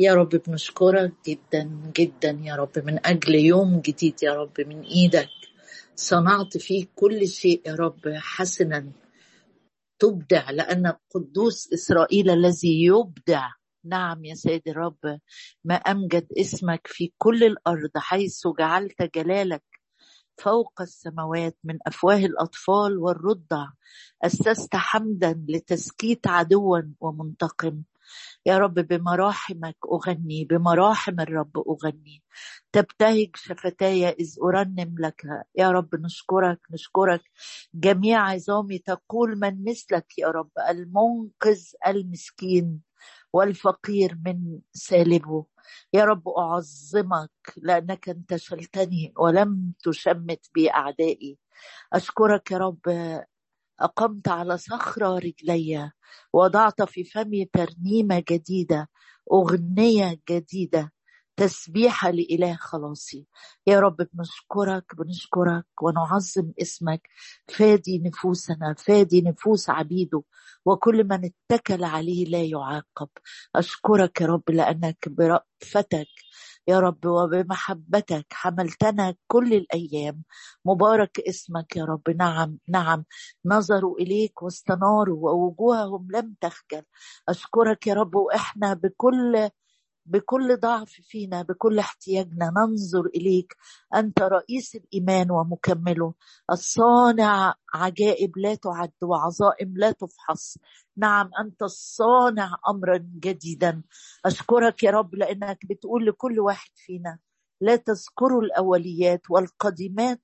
يا رب بنشكرك جدا جدا يا رب. من أجل يوم جديد يا رب من إيدك. صنعت فيه كل شيء يا رب حسنا. تبدع لأن قدوس إسرائيل الذي يبدع. نعم يا سيد الرب ما أمجد اسمك في كل الأرض حيث جعلت جلالك فوق السماوات من أفواه الأطفال والرضع. أسست حمدا لتسكيت عدو ومنتقم. يا رب بمراحمك أغني بمراحم الرب أغني. تبتهج شفتاي إذ أرنم لك. يا رب نشكرك نشكرك. جميع عظامي تقول من مثلك يا رب المنقذ المسكين والفقير من سالبه. يا رب أعظمك لأنك انتشلتني ولم تشمت بي أعدائي أشكرك يا رب أقمت على صخرة رجلي وضعت في فمي ترنيمة جديدة أغنية جديدة تسبيحة لإله خلاصي. يا رب بنشكرك بنشكرك ونعظم اسمك. فادي نفوسنا فادي نفوس عبيده وكل من اتكل عليه لا يعاقب. أشكرك يا رب لأنك برأفتك يا رب وبمحبتك حملتنا كل الأيام. مبارك اسمك يا رب. نعم نعم. نظروا إليك واستناروا ووجوههم لم تخجل. أشكرك يا رب وإحنا بكل بكل ضعف فينا بكل احتياجنا ننظر إليك. أنت رئيس الإيمان ومكمله. الصانع عجائب لا تعد وعظائم لا تفحص. نعم أنت الصانع امرا جديدا. أشكرك يا رب لأنك بتقول لكل واحد فينا لا تذكروا الأوليات والقديمات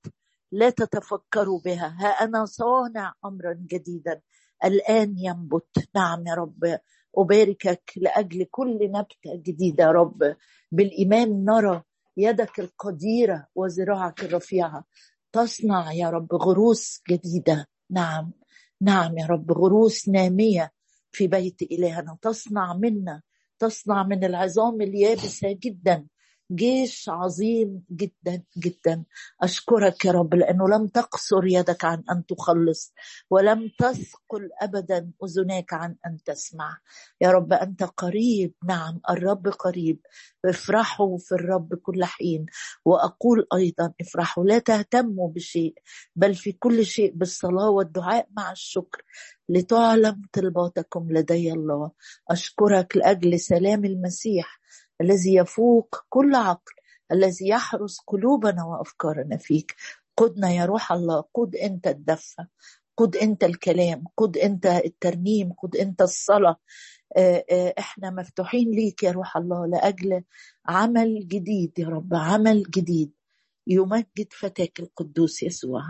لا تتفكروا بها. ها أنا صانع امرا جديدا. الآن ينبت. نعم يا رب. أباركك لأجل كل نبتة جديدة يا رب. بالإيمان نرى يدك القديرة وذراعك الرفيعة. تصنع يا رب غروس جديدة. نعم نعم يا رب غروس نامية في بيت إلهنا. تصنع منا تصنع من العظام اليابسة جدا. جيش عظيم جدا جدا. أشكرك يا رب لأنه لم تقصر يدك عن أن تخلص ولم تثقل ابدا اذناك عن أن تسمع. يا رب أنت قريب. نعم الرب قريب. افرحوا في الرب كل حين. وأقول أيضا افرحوا. لا تهتموا بشيء بل في كل شيء بالصلاة والدعاء مع الشكر. لتعلم طلباتكم لدي الله. أشكرك لأجل سلام المسيح. الذي يفوق كل عقل الذي يحرس قلوبنا وأفكارنا فيك. قدنا يا روح الله قد أنت الدفه قد أنت الكلام قد أنت الترنيم قد أنت الصلاة. إحنا مفتوحين ليك يا روح الله لأجل عمل جديد يا رب عمل جديد يمجد فتاك القدوس يسوع.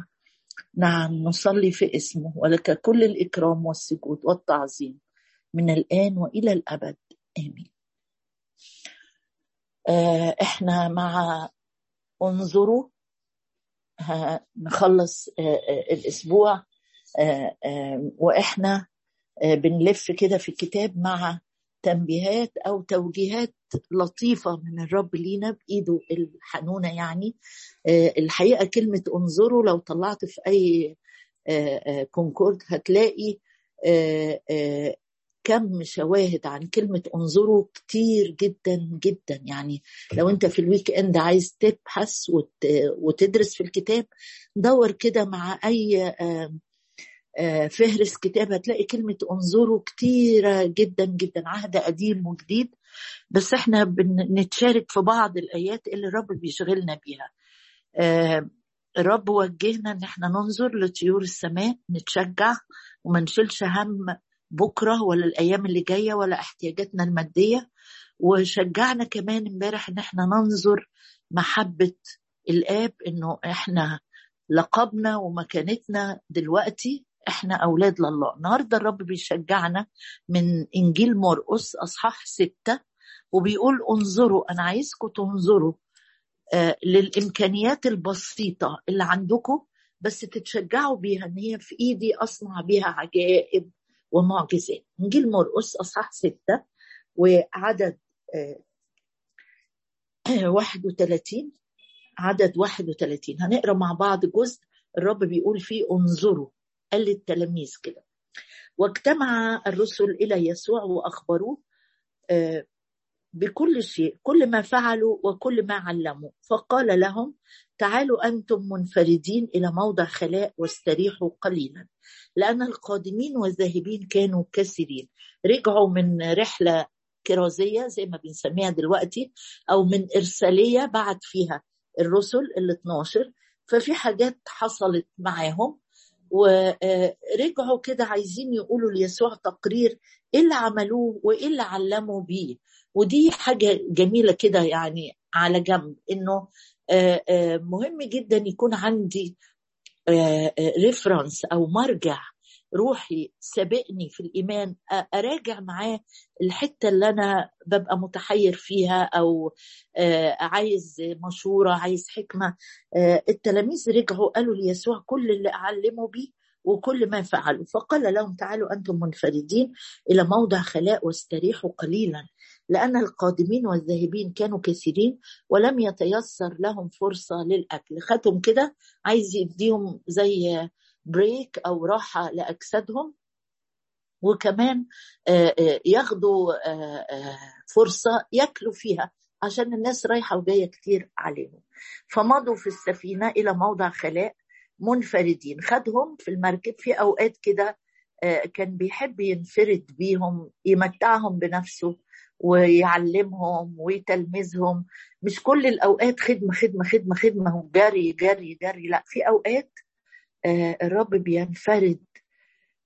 نعم نصلي في اسمه ولك كل الإكرام والسجود والتعظيم من الآن وإلى الأبد. آمين. آه، إحنا مع انظروا نخلص آه، آه، الأسبوع وإحنا بنلف كده في الكتاب مع تنبيهات أو توجيهات لطيفة من الرب لينا بإيده الحنونة يعني. الحقيقة كلمة انظروا لو طلعت في أي كونكورد هتلاقي كم شواهد عن كلمة انظروا كتير جدا جدا. يعني لو انت في ال weekend عايز تبحث وتدرس في الكتاب دور كده مع أي فهرس كتاب هتلاقي كلمة انظروا كتيرة جدا جدا. عهد قديم وجديد. بس إحنا بنتشارك في بعض الآيات اللي الرب بيشغلنا بيها. الرب وجهنا إن إحنا ننظر لطيور السماء نتشجع وما نشيلش هم بكرة ولا الأيام اللي جاية ولا احتياجاتنا المادية. وشجعنا كمان امبارح إن إحنا ننظر محبة الآب إنه إحنا لقبنا ومكانتنا دلوقتي إحنا أولاد لله. النهارده الرب بيشجعنا من إنجيل مرقس أصحاح ستة وبيقول انظروا أنا عايزكم تنظروا آه للإمكانيات البسيطة اللي عندكم بس تتشجعوا بيها إن هي في إيدي أصنع بيها عجائب ومعجزات انجيل مرقس أصحاح ستة وعدد 31 عدد 31 هنقرأ مع بعض جزء الرب بيقول فيه انظروا. قال للتلاميذ كده. واجتمع الرسل إلى يسوع وأخبروه بكل شيء كل ما فعلوا وكل ما علموا. فقال لهم تعالوا أنتم منفردين إلى موضع خلاء واستريحوا قليلا. لأن القادمين والذاهبين كانوا كثيرين رجعوا من رحلة كرازية زي ما بنسميها دلوقتي أو من إرسالية بعد فيها الرسل ال 12 ففي حاجات حصلت معاهم. ورجعوا كده عايزين يقولوا ليسوع تقرير إيه اللي عملوه وإيه اللي علموا بيه. ودي حاجة جميلة كده يعني على جنب إنه مهم جدا يكون عندي ريفرنس أو مرجع روحي سابقني في الإيمان أراجع معاه الحتة اللي أنا ببقى متحير فيها أو عايز مشورة عايز حكمة. التلاميذ رجعوا قالوا ليسوع كل اللي اعلموا بيه وكل ما فعلوا. فقال لهم تعالوا أنتم منفردين إلى موضع خلاء واستريحوا قليلا. لأن القادمين والذاهبين كانوا كثيرين ولم يتيسر لهم فرصة للأكل. خدهم كده عايز يديهم زي بريك أو راحة لأجسادهم. وكمان ياخدوا فرصة ياكلوا فيها عشان الناس رايحة وجاية كتير عليهم. فمضوا في السفينة إلى موضع خلاء منفردين. خدهم في المركب في أوقات كده كان بيحب ينفرد بيهم يمتعهم بنفسه. ويعلمهم ويتلمذهم. مش كل الأوقات خدمة خدمة خدمة خدمة. وجري جري جري. لا في أوقات الرب بينفرد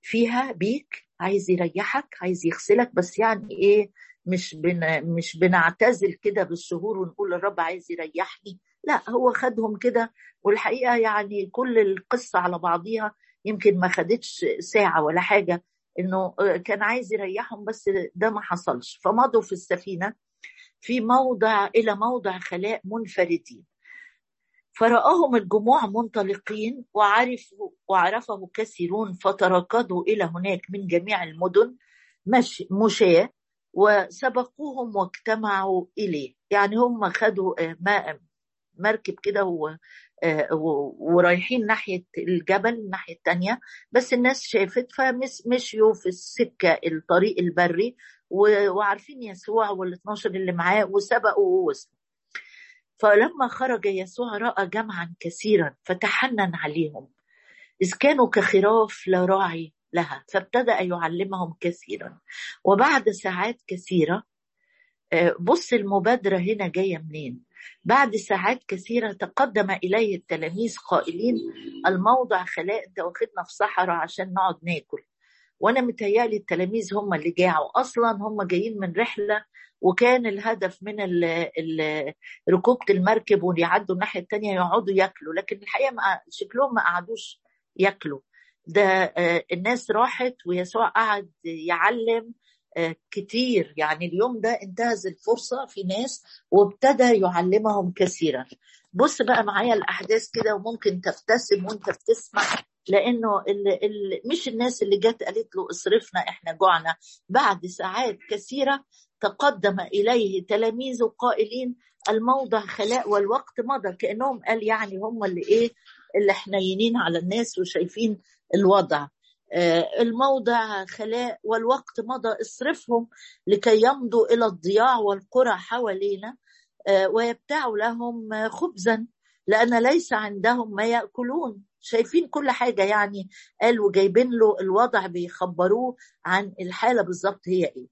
فيها بيك عايز يريحك عايز يغسلك بس يعني إيه مش بن مش بنعتزل كده بالشهور ونقول الرب عايز يريحني. لا هو خدهم كده. والحقيقة يعني كل القصة على بعضيها يمكن ما خدتش ساعة ولا حاجة. إنه كان عايز يريحهم بس ده ما حصلش. فمضوا في السفينة في موضع إلى موضع خلاء منفردين. فرآهم الجموع منطلقين وعرفوا وعرفه كثيرون فتركضوا إلى هناك من جميع المدن مش مشاة وسبقوهم واجتمعوا إليه. يعني هم خدوا ماء مركب كده ورايحين ناحية الجبل الناحية التانية. بس الناس شافت فمشيوا في السكة الطريق البري وعارفين يسوع وال 12 اللي معاه وسبقوا ووصلوا. فلما خرج يسوع رأى جمعا كثيرا فتحنن عليهم. إذ كانوا كخراف لا راعي لها فابتدأ يعلمهم كثيرا. وبعد ساعات كثيرة بص المبادرة هنا جاية منين؟ بعد ساعات كثيرة تقدم إليه التلاميذ قائلين الموضع خلاء أنت واخدنا في صحراء عشان نقعد ناكل. وأنا متهيألي التلاميذ هم اللي جاعوا. أصلا هم جايين من رحلة وكان الهدف من ركوبة المركب ويعدوا الناحية التانية يقعدوا ياكلوا لكن الحقيقة ما شكلهم ما قعدوش ياكلوا. ده الناس راحت ويسوع قعد يعلم كتير. يعني اليوم ده انتهز الفرصة في ناس وابتدى يعلمهم كثيرا. بص بقى معايا الأحداث كده وممكن تبتسم وانت بتسمع لأنه ال ال مش الناس اللي جت قالت له اصرفنا إحنا جوعنا. بعد ساعات كثيرة تقدم إليه تلاميذه قائلين الموضع خلاء والوقت مضى. كأنهم قال يعني هم اللي إيه اللي حنينين على الناس وشايفين الوضع. الموضع خلاء والوقت مضى اصرفهم لكي يمضوا إلى الضياع والقرى حوالينا ويبتاعوا لهم خبزا لأن ليس عندهم ما يأكلون. شايفين كل حاجة يعني قالوا جايبين له الوضع بيخبروه عن الحالة بالظبط هي إيه.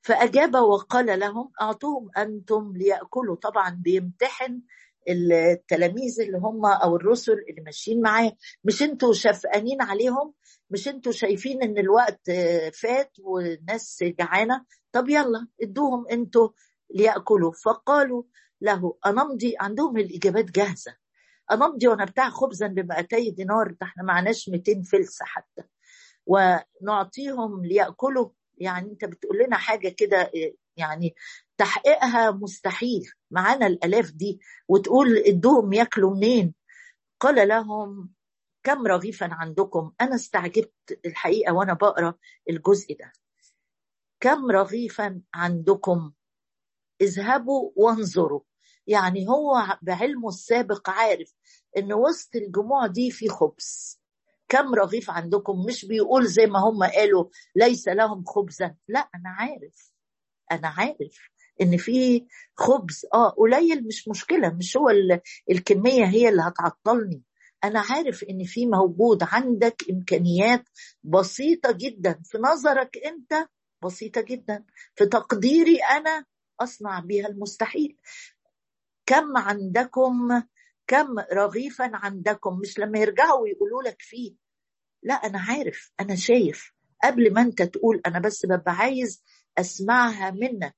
فأجاب وقال لهم أعطوهم أنتم ليأكلوا. طبعا بيمتحن التلاميذ اللي هم أو الرسل اللي ماشيين معاه. مش أنتوا شفقانين عليهم؟ مش أنتوا شايفين ان الوقت فات والناس جعانة؟ طب يلا ادوهم أنتوا ليأكلوا. فقالوا له أنمضي؟ عندهم الإجابات جاهزة. أنمضي وأنا بتاع خبزا ب 200 دينار ده إحنا معناش 200 فلس حتى. ونعطيهم ليأكلوا. يعني أنت بتقول لنا حاجة كده يعني تحقيقها مستحيل. معانا الألاف دي. وتقول ادوهم ياكلوا منين؟ قال لهم كم رغيفا عندكم؟ أنا استعجبت الحقيقة وأنا بقرأ الجزء ده. كم رغيفا عندكم؟ اذهبوا وانظروا. يعني هو بعلمه السابق عارف إن وسط الجموع دي في خبز. كم رغيف عندكم؟ مش بيقول زي ما هم قالوا ليس لهم خبزا. لا أنا عارف. أنا عارف إن في خبز. آه قليل مش مشكلة. مش هو الكمية هي اللي هتعطلني. أنا عارف إن في موجود عندك إمكانيات بسيطة جدا. في نظرك أنت بسيطة جدا. في تقديري أنا أصنع بها المستحيل. كم عندكم؟ كم رغيفا عندكم؟ مش لما يرجعوا ويقولوا لك فيه. لا أنا عارف. أنا شايف. قبل ما أنت تقول أنا بس ببقى عايز أسمعها منك.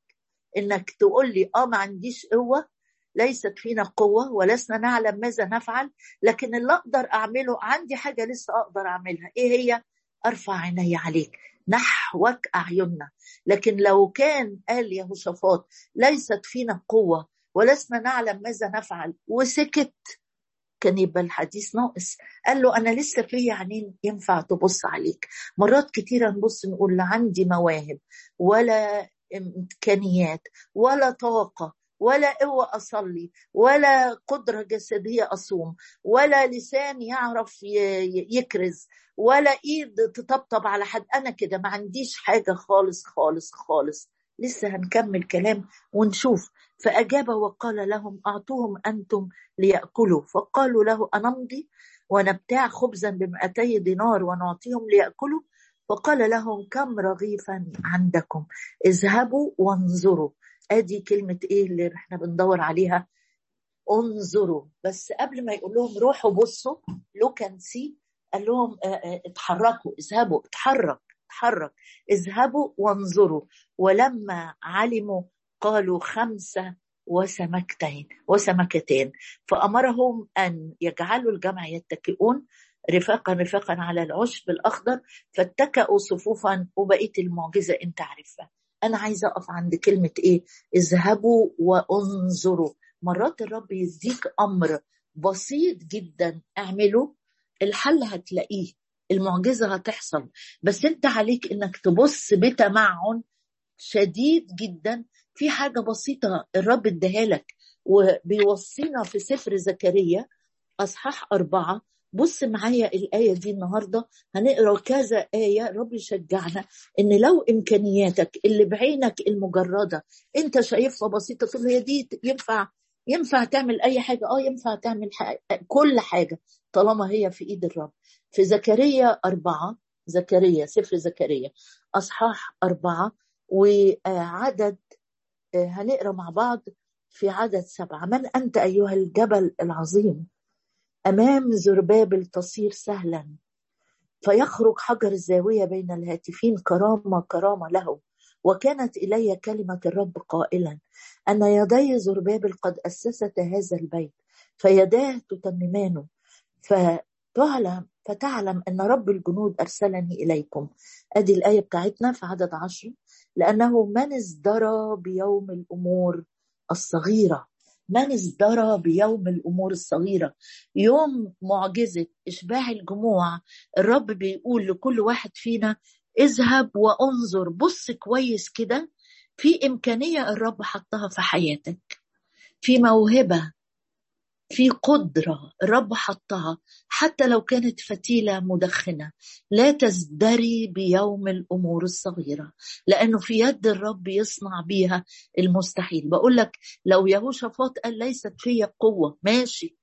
إنك تقول لي آه ما عنديش قوة. ليست فينا قوة ولسنا نعلم ماذا نفعل لكن اللي أقدر أعمله عندي حاجة لسه أقدر أعملها. إيه هي؟ أرفع عيني عليك. نحوك أعيننا. لكن لو كان قال يهوشافاط ليست فينا قوة ولسنا نعلم ماذا نفعل وسكت. كان يبقى الحديث ناقص. قال له أنا لسه في عينين ينفع تبص عليك. مرات كتيرة نبص نقول لا عندي مواهب ولا إمكانيات ولا طاقة ولا قوة أصلي ولا قدرة جسدية أصوم ولا لسان يعرف يكرز ولا إيد تطبطب على حد. أنا كده ما عنديش حاجة خالص خالص خالص. لسه هنكمل كلام ونشوف. فأجاب وقال لهم أعطوهم أنتم ليأكلوا. فقالوا له أنمضي ونبتاع خبزا بمئتي دينار ونعطيهم ليأكلوا. وقال لهم كم رغيفا عندكم؟ اذهبوا وانظروا. ادي كلمة إيه اللي إحنا بندور عليها؟ انظروا. بس قبل ما يقول لهم روحوا بصوا. لو كان سي قال لهم آه، آه، اتحركوا. اذهبوا. اتحرك. اتحرك. اذهبوا وانظروا. ولما علموا قالوا خمسه وسمكتين وسمكتين. فأمرهم أن يجعلوا الجمع يتكئون. رفاقا رفاقا على العشب الأخضر فاتكأوا صفوفا وبقيه المعجزة انت عارفها أنا عايزة أقف عند كلمة إيه؟ اذهبوا وانظروا. مرات الرب يديك أمر بسيط جدا اعمله الحل هتلاقيه المعجزة هتحصل. بس أنت عليك إنك تبص بتمعن شديد جدا. في حاجة بسيطة الرب اداها لك وبيوصينا في سفر زكريا أصحاح أربعة بص معايا الآية دي النهاردة هنقرأ كذا آية رب يشجعنا إن لو إمكانياتك اللي بعينك المجردة أنت شايفها بسيطة تقول هي دي ينفع ينفع تعمل أي حاجة؟ آه ينفع تعمل حاجة كل حاجة طالما هي في إيد الرب. في زكريا أربعة زكريا سفر زكريا أصحاح أربعة وعدد آه، هنقرأ مع بعض في عدد سبعة. من أنت أيها الجبل العظيم؟ أمام زربابل تصير سهلا فيخرج حجر الزاوية بين الهاتفين كرامة كرامة له وكانت إلي كلمة الرب قائلا أن يدي زربابل قد أسست هذا البيت فيداه تتممان فتعلم فتعلم أن رب الجنود أرسلني إليكم. أدي الآية بتاعتنا في عدد عشر لأنه من ازدرى بيوم الأمور الصغيرة. من ازدرى بيوم الأمور الصغيرة؟ يوم معجزة إشباع الجموع. الرب بيقول لكل واحد فينا اذهب وانظر بص كويس كده في إمكانية الرب حطها في حياتك في موهبة في قدرة الرب حطها حتى لو كانت فتيلة مدخنة. لا تزدري بيوم الأمور الصغيرة لأنه في يد الرب يصنع بيها المستحيل. بقول لك لو يهوشافاط قال ليست في قوة ماشي.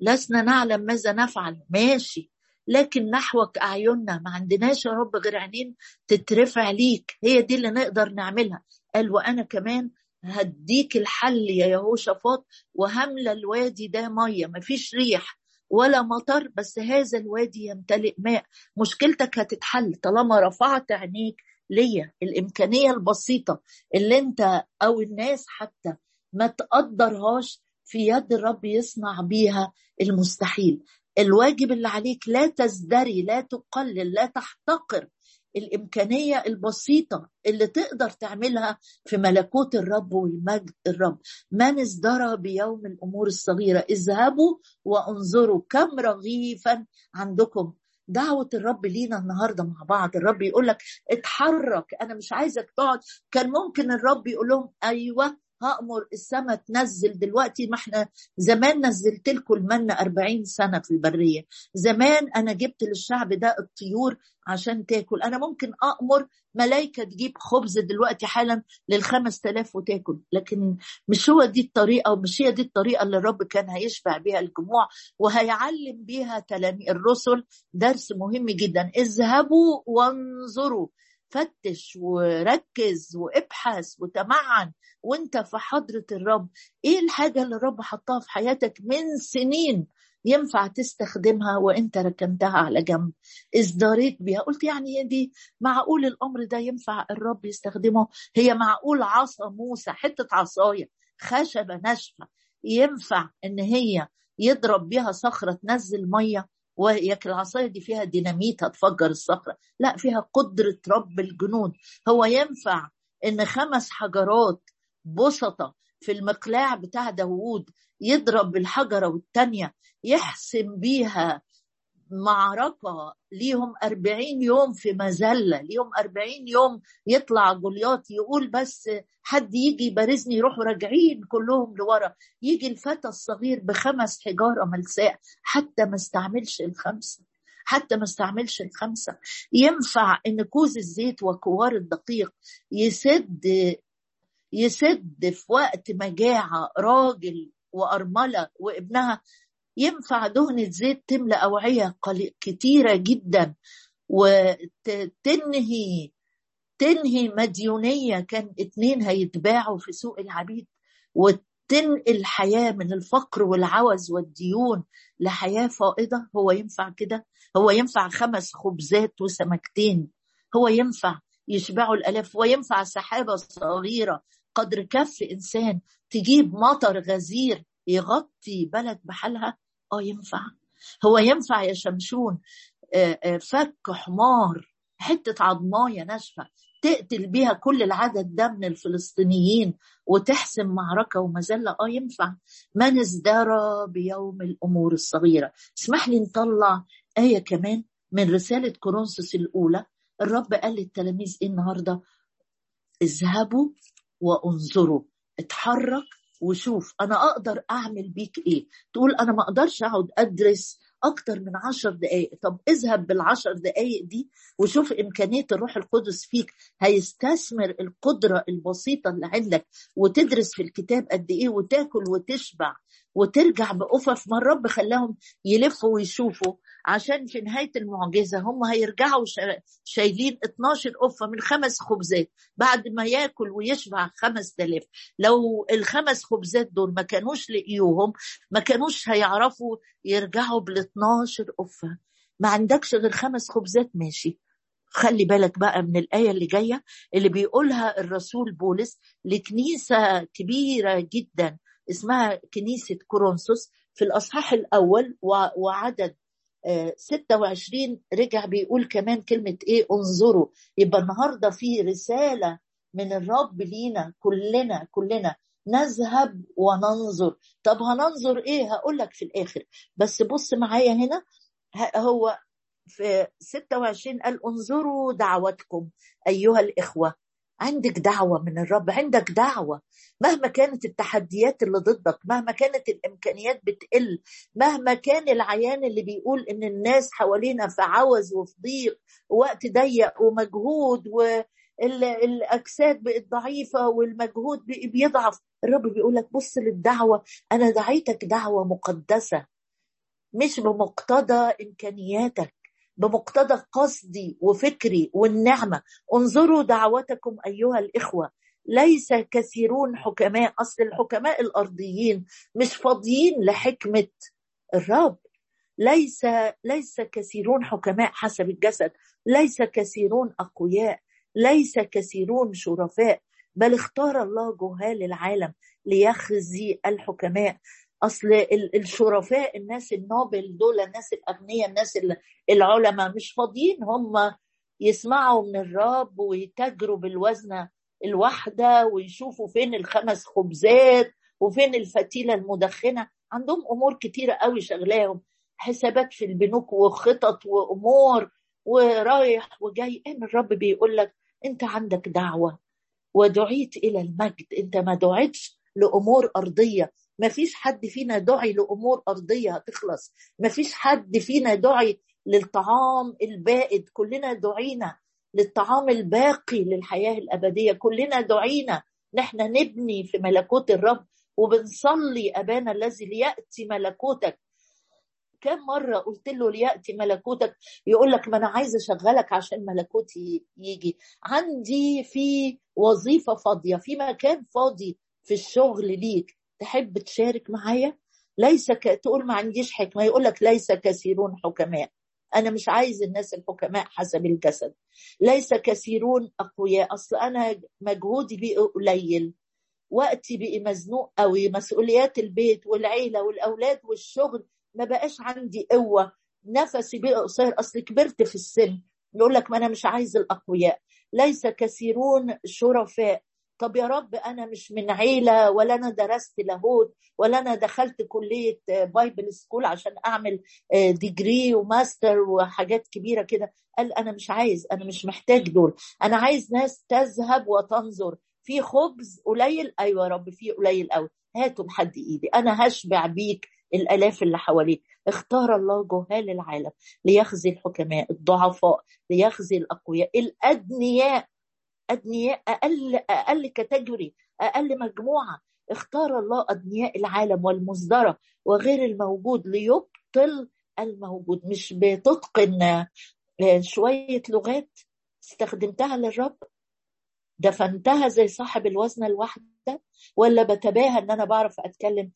لسنا نعلم ماذا نفعل ماشي. لكن نحوك أعيننا ما عندناش يا رب غير عينين تترفع ليك. هي دي اللي نقدر نعملها. قال وأنا كمان هديك الحل يا يهوشافاط وهملى الوادي ده مية مفيش ريح ولا مطر بس هذا الوادي يمتلئ ماء. مشكلتك هتتحل طالما رفعت عينيك ليا. الإمكانية البسيطة اللي أنت أو الناس حتى ما تقدرهاش في يد الرب يصنع بيها المستحيل. الواجب اللي عليك لا تزدري لا تقلل لا تحتقر الإمكانية البسيطة اللي تقدر تعملها في ملكوت الرب والمجد الرب. من ازدرى بيوم الأمور الصغيرة. اذهبوا وانظروا كم رغيفا عندكم. دعوة الرب لينا النهاردة مع بعض. الرب يقول لك اتحرك. أنا مش عايزك تقعد. كان ممكن الرب يقول لهم أيوة هأمر السماء تنزل دلوقتي. ما إحنا زمان نزلت لكم المنة 40 سنة في البرية. زمان أنا جبت للشعب ده الطيور عشان تاكل. أنا ممكن أمر ملايكة تجيب خبز دلوقتي حالا للخمس تلاف وتاكل لكن مش هو دي الطريقة ومش هي دي الطريقة اللي الرب كان هيشبع بيها الجموع وهيعلم بيها تلاميذ الرسل. درس مهم جدا. اذهبوا وانظروا. فتش وركز وابحث وتمعن وانت في حضرة الرب. إيه الحاجة اللي الرب حطها في حياتك من سنين؟ ينفع تستخدمها وانت ركنتها على جنب. ازدريت بيها قلت يعني دي معقول الأمر ده ينفع الرب يستخدمه؟ هي معقول عصا موسى حتة عصاية خشبة ناشفة. ينفع إن هي يضرب بها صخرة تنزل مية وياك العصاية دي فيها ديناميت هتفجر الصخرة. لا فيها قدرة رب الجنود. هو ينفع إن خمس حجرات بسطة في المقلاع بتاع داوود يضرب بالحجرة والتانية يحسم بيها معركة ليهم أربعين يوم في مزلة ليهم أربعين يوم يطلع جولياط يقول بس حد يجي يبارزني يروحوا راجعين كلهم لورا. يجي الفتى الصغير بخمس حجارة ملساء حتى ما استعملش الخمسة حتى ما استعملش الخمسة. ينفع إن كوز الزيت وكوار الدقيق يسد يسد في وقت مجاعة راجل وأرملة وابنها ينفع دهنة زيت تملى أوعية كتيرة جدا وتنهي تنهي مديونية كان اتنين هيتباعوا في سوق العبيد وتنقل حياة من الفقر والعوز والديون لحياة فائضة. هو ينفع كده؟ هو ينفع خمس خبزات وسمكتين. هو ينفع يشبعوا الألاف. وينفع سحابة صغيرة قدر كف إنسان تجيب مطر غزير يغطي بلد بحالها؟ آه ينفع. هو ينفع يا شمشون. فك حمار حتة عظماية ناشفة تقتل بيها كل العدد ده من الفلسطينيين وتحسم معركة ومزلة؟ آه ينفع. من ازدرى بيوم الأمور الصغيرة. اسمح لي نطلع آية كمان من رسالة كورنثوس الأولى. الرب قال للتلاميذ إيه النهارده؟ اذهبوا وانظروا اتحرك وشوف أنا أقدر أعمل بيك إيه. تقول أنا ما أقدرش أقعد أدرس أكتر من عشر دقائق طب اذهب بالعشر دقائق دي وشوف إمكانية الروح القدس فيك. هيستثمر القدرة البسيطة اللي عندك وتدرس في الكتاب قد إيه وتاكل وتشبع وترجع بأفف ما الرب خلاهم يلفوا ويشوفوا. عشان في نهاية المعجزة هم هيرجعوا شايلين 12 قفة من خمس خبزات بعد ما ياكل ويشبع خمس تلاف. لو الخمس خبزات دول ما كانوش لقيوهم ما كانوش هيعرفوا يرجعوا بال 12 قفة. ما عندكش غير خمس خبزات ماشي. خلي بالك بقى من الآية اللي جاية اللي بيقولها الرسول بولس لكنيسة كبيرة جدا اسمها كنيسة كورنثوس في الأصحاح الأول وعدد 26 رجع بيقول كمان كلمة إيه؟ انظروا. يبقى النهاردة في رسالة من الرب لينا كلنا كلنا. نذهب وننظر. طب هننظر إيه؟ هقول لك في الآخر. بس بص معايا هنا. هو في 26 قال انظروا دعوتكم أيها الإخوة. عندك دعوة من الرب عندك دعوة. مهما كانت التحديات اللي ضدك مهما كانت الإمكانيات بتقل مهما كان العيان اللي بيقول إن الناس حوالينا في عوز وفي ضيق وقت ضيق ومجهود والاجساد بقت ضعيفة والمجهود بيضعف. الرب بيقول لك بص للدعوة. أنا دعيتك دعوة مقدسة مش بمقتضى إمكانياتك. بمقتضى قصدي وفكري والنعمة. انظروا دعوتكم أيها الإخوة. ليس كثيرون حكماء أصل الحكماء الأرضيين مش فاضيين لحكمة الرب. ليس ليس كثيرون حكماء حسب الجسد. ليس كثيرون أقوياء. ليس كثيرون شرفاء. بل اختار الله جهال العالم ليخزي الحكماء. أصل الشرفاء الناس النوبل دول الناس الأغنياء الناس العلماء مش فاضيين هم يسمعوا من الرب ويتاجروا بالوزنة الواحدة ويشوفوا فين الخمس خبزات وفين الفتيلة المدخنة. عندهم أمور كتيرة قوي شغلاهم حسابات في البنوك وخطط وأمور ورايح وجاي. ان الرب بيقول لك؟ أنت عندك دعوة ودعيت إلى المجد أنت ما دعيتش لأمور أرضية. ما فيش حد فينا دعي لأمور أرضية هتخلص. ما فيش حد فينا دعي للطعام البائد. كلنا دعينا للطعام الباقي للحياة الأبدية. كلنا دعينا نحن نبني في ملكوت الرب وبنصلي أبانا الذي ليأتي ملكوتك. كم مرة قلت له ليأتي ملكوتك؟ يقول لك ما أنا عايز أشغلك عشان ملكوتي يجي. عندي في وظيفة فاضية في مكان فاضي في الشغل ليك. تحب تشارك معايا؟ ليس ك... تقول ما عنديش حكمة يقول لك ليس كثيرون حكماء. أنا مش عايز الناس الحكماء حسب الجسد. ليس كثيرون أقوياء. أصل أنا مجهودي بقي قليل. وقتي بقي مزنوق قوي. مسؤوليات البيت والعيلة والأولاد والشغل ما بقاش عندي قوة. نفسي بقى قصير. أصل كبرت في السن. يقول لك ما أنا مش عايز الأقوياء. ليس كثيرون شرفاء. طب يا رب أنا مش من عيلة ولا أنا درست لاهوت ولا أنا دخلت كلية Bible school عشان أعمل degree و master وحاجات كبيرة كده. قال أنا مش عايز أنا مش محتاج دول. أنا عايز ناس تذهب وتنظر. في خبز قليل؟ أيوه يا رب في قليل قوي هاتوا بحد إيدي. أنا هشبع بيك الآلاف اللي حواليك. اختار الله جهال العالم ليخزي الحكماء الضعفاء ليخزي الأقوياء الأدنياء. أدنياء أقل أقل كاتيجوري أقل مجموعة اختار الله أدنياء العالم والمصدرة وغير الموجود ليبطل الموجود. مش بتتقن شوية لغات استخدمتها للرب؟ دفنتها زي صاحب الوزنه الواحدة؟ ولا بتباهى إن أنا بعرف أتكلم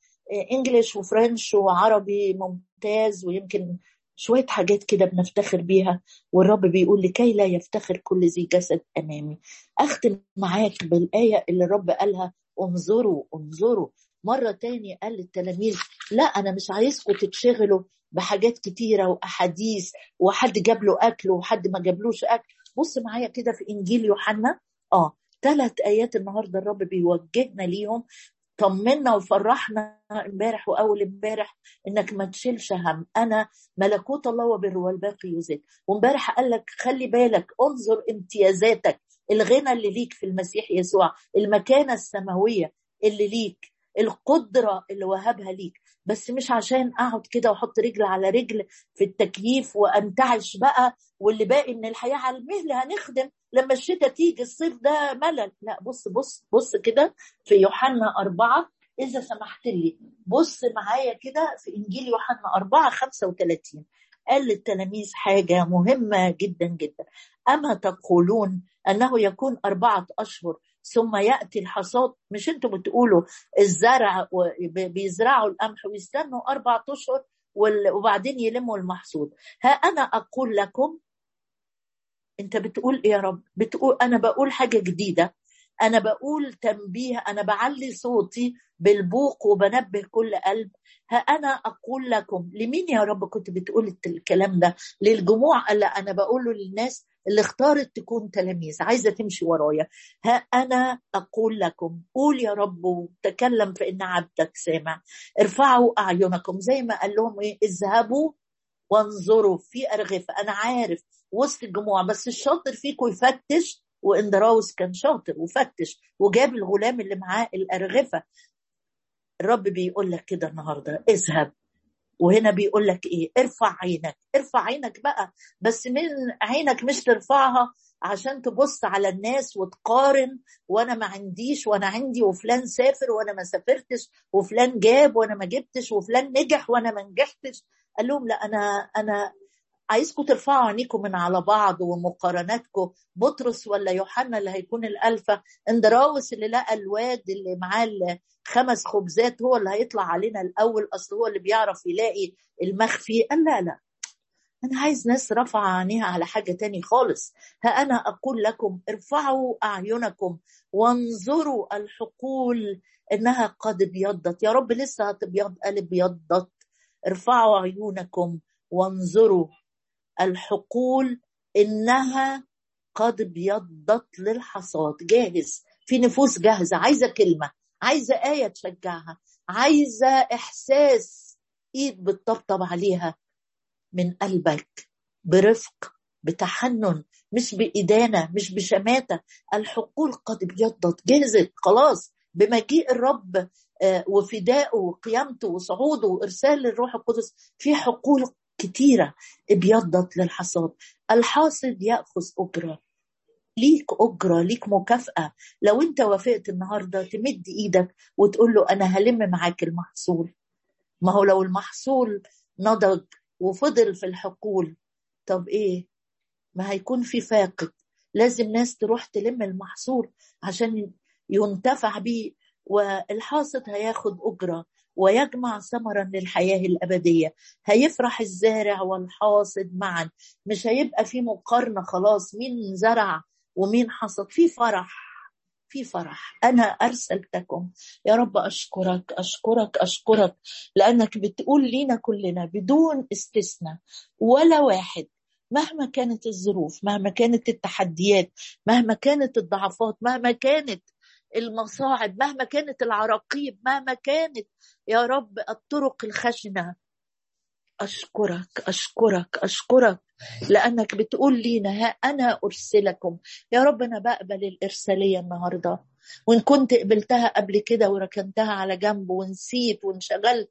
إنجليش وفرنش وعربي ممتاز ويمكن شوية حاجات كده بنفتخر بيها والرب بيقول لكي لا يفتخر كل ذي جسد أمامي. أختم معاك بالآية اللي الرب قالها انظروا انظروا. مرة تاني قال للتلاميذ لا أنا مش عايزكم تتشغلوا بحاجات كتيرة وأحاديث وحد جاب له أكل وحد ما جابلوش أكل. بص معايا كده في إنجيل يوحنا. آه ثلاث آيات النهاردة الرب بيوجهنا ليهم. طمنا وفرحنا امبارح وأول امبارح إنك ما تشيلش هم. أنا ملكوت الله وبر والباقي يزيد. وامبارح قال لك خلي بالك انظر امتيازاتك. الغنى اللي ليك في المسيح يسوع المكانة السماوية اللي ليك القدرة اللي وهبها ليك. بس مش عشان أقعد كده وأحط رجل على رجل في التكييف وأنتعش بقى واللي باقي من الحياة على المهل هنخدم لما الشتاء تيجي الصيف ده ملل. لا بص بص بص كده في يوحنا أربعة إذا سمحت لي. بص معايا كده في إنجيل يوحنا أربعة خمسة وثلاثين. قال للتلاميذ حاجة مهمة جدا جدا. أما تقولون أنه يكون أربعة أشهر ثم يأتي الحصاد. مش أنتم بتقولوا الزرع بيزرعوا القمح ويستنوا أربعة أشهر وبعدين يلموا المحصول ها أنا أقول لكم أنت بتقول إيه يا رب؟ بتقول أنا بقول حاجة جديدة. أنا بقول تنبيه أنا بعلي صوتي بالبوق وبنبه كل قلب. ها أنا أقول لكم لمين يا رب كنت بتقول الكلام ده؟ للجموع لا أنا بقوله للناس اللي اختارت تكون تلاميذ عايزة تمشي ورايا. ها أنا أقول لكم قول يا رب وتكلم فان عبدك سامع. ارفعوا أعينكم زي ما قال لهم إيه اذهبوا وانظروا في أرغفة. أنا عارف وسط الجموع بس الشاطر فيكم يفتش واندراوس كان شاطر وفتش وجاب الغلام اللي معاه الأرغفة. الرب بيقول لك كده النهارده اذهب. وهنا بيقول لك إيه؟ ارفع عينك ارفع عينك بقى بس من عينك مش ترفعها عشان تبص على الناس وتقارن وأنا ما عنديش وأنا عندي وفلان سافر وأنا ما سافرتش وفلان جاب وأنا ما جبتش وفلان نجح وأنا ما نجحتش. قال لهم لا أنا أنا عايزكم ترفعوا عينيكم من على بعض ومقارناتكم. بطرس ولا يوحنا اللي هيكون الألفة. اندراوس اللي لقى الواد اللي معاه خمس خبزات هو اللي هيطلع علينا الأول. أصل هو اللي بيعرف يلاقي المخفي قال لا لا. أنا عايز ناس رفع عينيها على حاجة تاني خالص. ها أنا أقول لكم ارفعوا أعينكم. وانظروا الحقول إنها قد ابيضت. يا رب لسه هتبيض ابيضت ارفعوا عيونكم. وانظروا الحقول إنها قد ابيضت للحصاد. جاهز. في نفوس جاهزة. عايزة كلمة. عايزة آية تشجعها. عايزة إحساس إيد بتطبطب عليها. من قلبك. برفق بتحنن. مش بإدانة مش بشماتة. الحقول قد ابيضت جهزت. خلاص. بمجيء الرب وفدائه وقيامته وصعوده وإرسال الروح القدس. في حقول كتيرة ابيضت للحصاد. الحاصد يأخذ أجرة. ليك أجرة ليك مكافأة. لو أنت وافقت النهاردة تمد إيدك وتقول له أنا هلم معاك المحصول. ما هو لو المحصول نضج وفضل في الحقول طب إيه؟ ما هيكون في فاقد. لازم ناس تروح تلم المحصول عشان ينتفع بيه والحاصد هياخد أجرة. ويجمع ثمرا للحياة الأبدية. هيفرح الزارع والحاصد معا. مش هيبقى في مقارنة خلاص. مين زرع ومين حصد. في فرح. في فرح. أنا أرسلتكم. يا رب أشكرك. أشكرك. أشكرك. لأنك بتقول لينا كلنا بدون استثناء. ولا واحد. مهما كانت الظروف. مهما كانت التحديات. مهما كانت الضعفات. مهما كانت المصاعب مهما كانت العراقيب مهما كانت يا رب الطرق الخشنة. أشكرك أشكرك أشكرك. لأنك بتقول لينا ها أنا أرسلكم. يا رب أنا بقبل الإرسالية النهارده. وإن كنت قبلتها قبل كده وركنتها على جنب ونسيت وانشغلت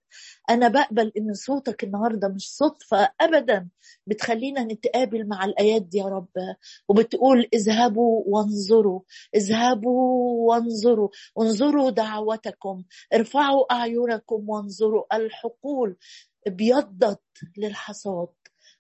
أنا بقبل إن صوتك النهارده مش صدفه ابدا بتخلينا نتقابل مع الآيات دي يا رب. وبتقول اذهبوا وانظروا اذهبوا وانظروا انظروا دعوتكم ارفعوا أعينكم وانظروا. الحقول ابيضت للحصاد.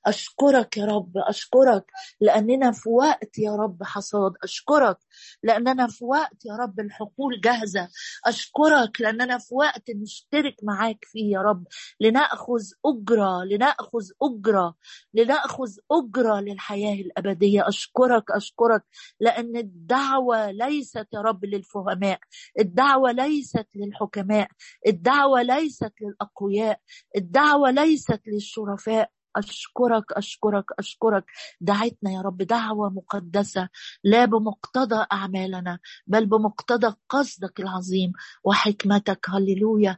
أشكرك يا رب أشكرك لأننا في وقت يا رب حصاد أشكرك لأننا في وقت يا رب الحقول جاهزة أشكرك لأننا في وقت نشترك معاك فيه يا رب لنأخذ أجرة لنأخذ أجرة لنأخذ أجرة للحياة الأبدية أشكرك أشكرك لأن الدعوة ليست يا رب للفهماء الدعوة ليست للحكماء الدعوة ليست للأقوياء الدعوة ليست للشرفاء أشكرك أشكرك أشكرك. دعتنا يا رب دعوة مقدسة لا بمقتضى أعمالنا بل بمقتضى قصدك العظيم وحكمتك. هللويا.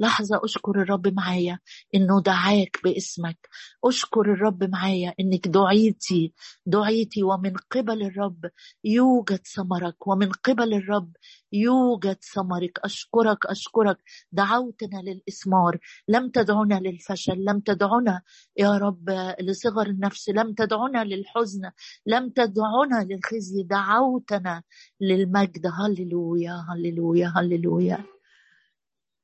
لحظة أشكر الرب معايا إنه دعاك باسمك. أشكر الرب معايا إنك دعيتي دعيتي ومن قبل الرب يوجد ثمرك ومن قبل الرب يوجد ثمرك. أشكرك أشكرك. دعوتنا للإثمار. لم تدعنا للفشل لم تدعنا يا رب لصغر النفس لم تدعنا للحزن لم تدعنا للخزي. دعوتنا للمجد. هللويا هللويا هللويا.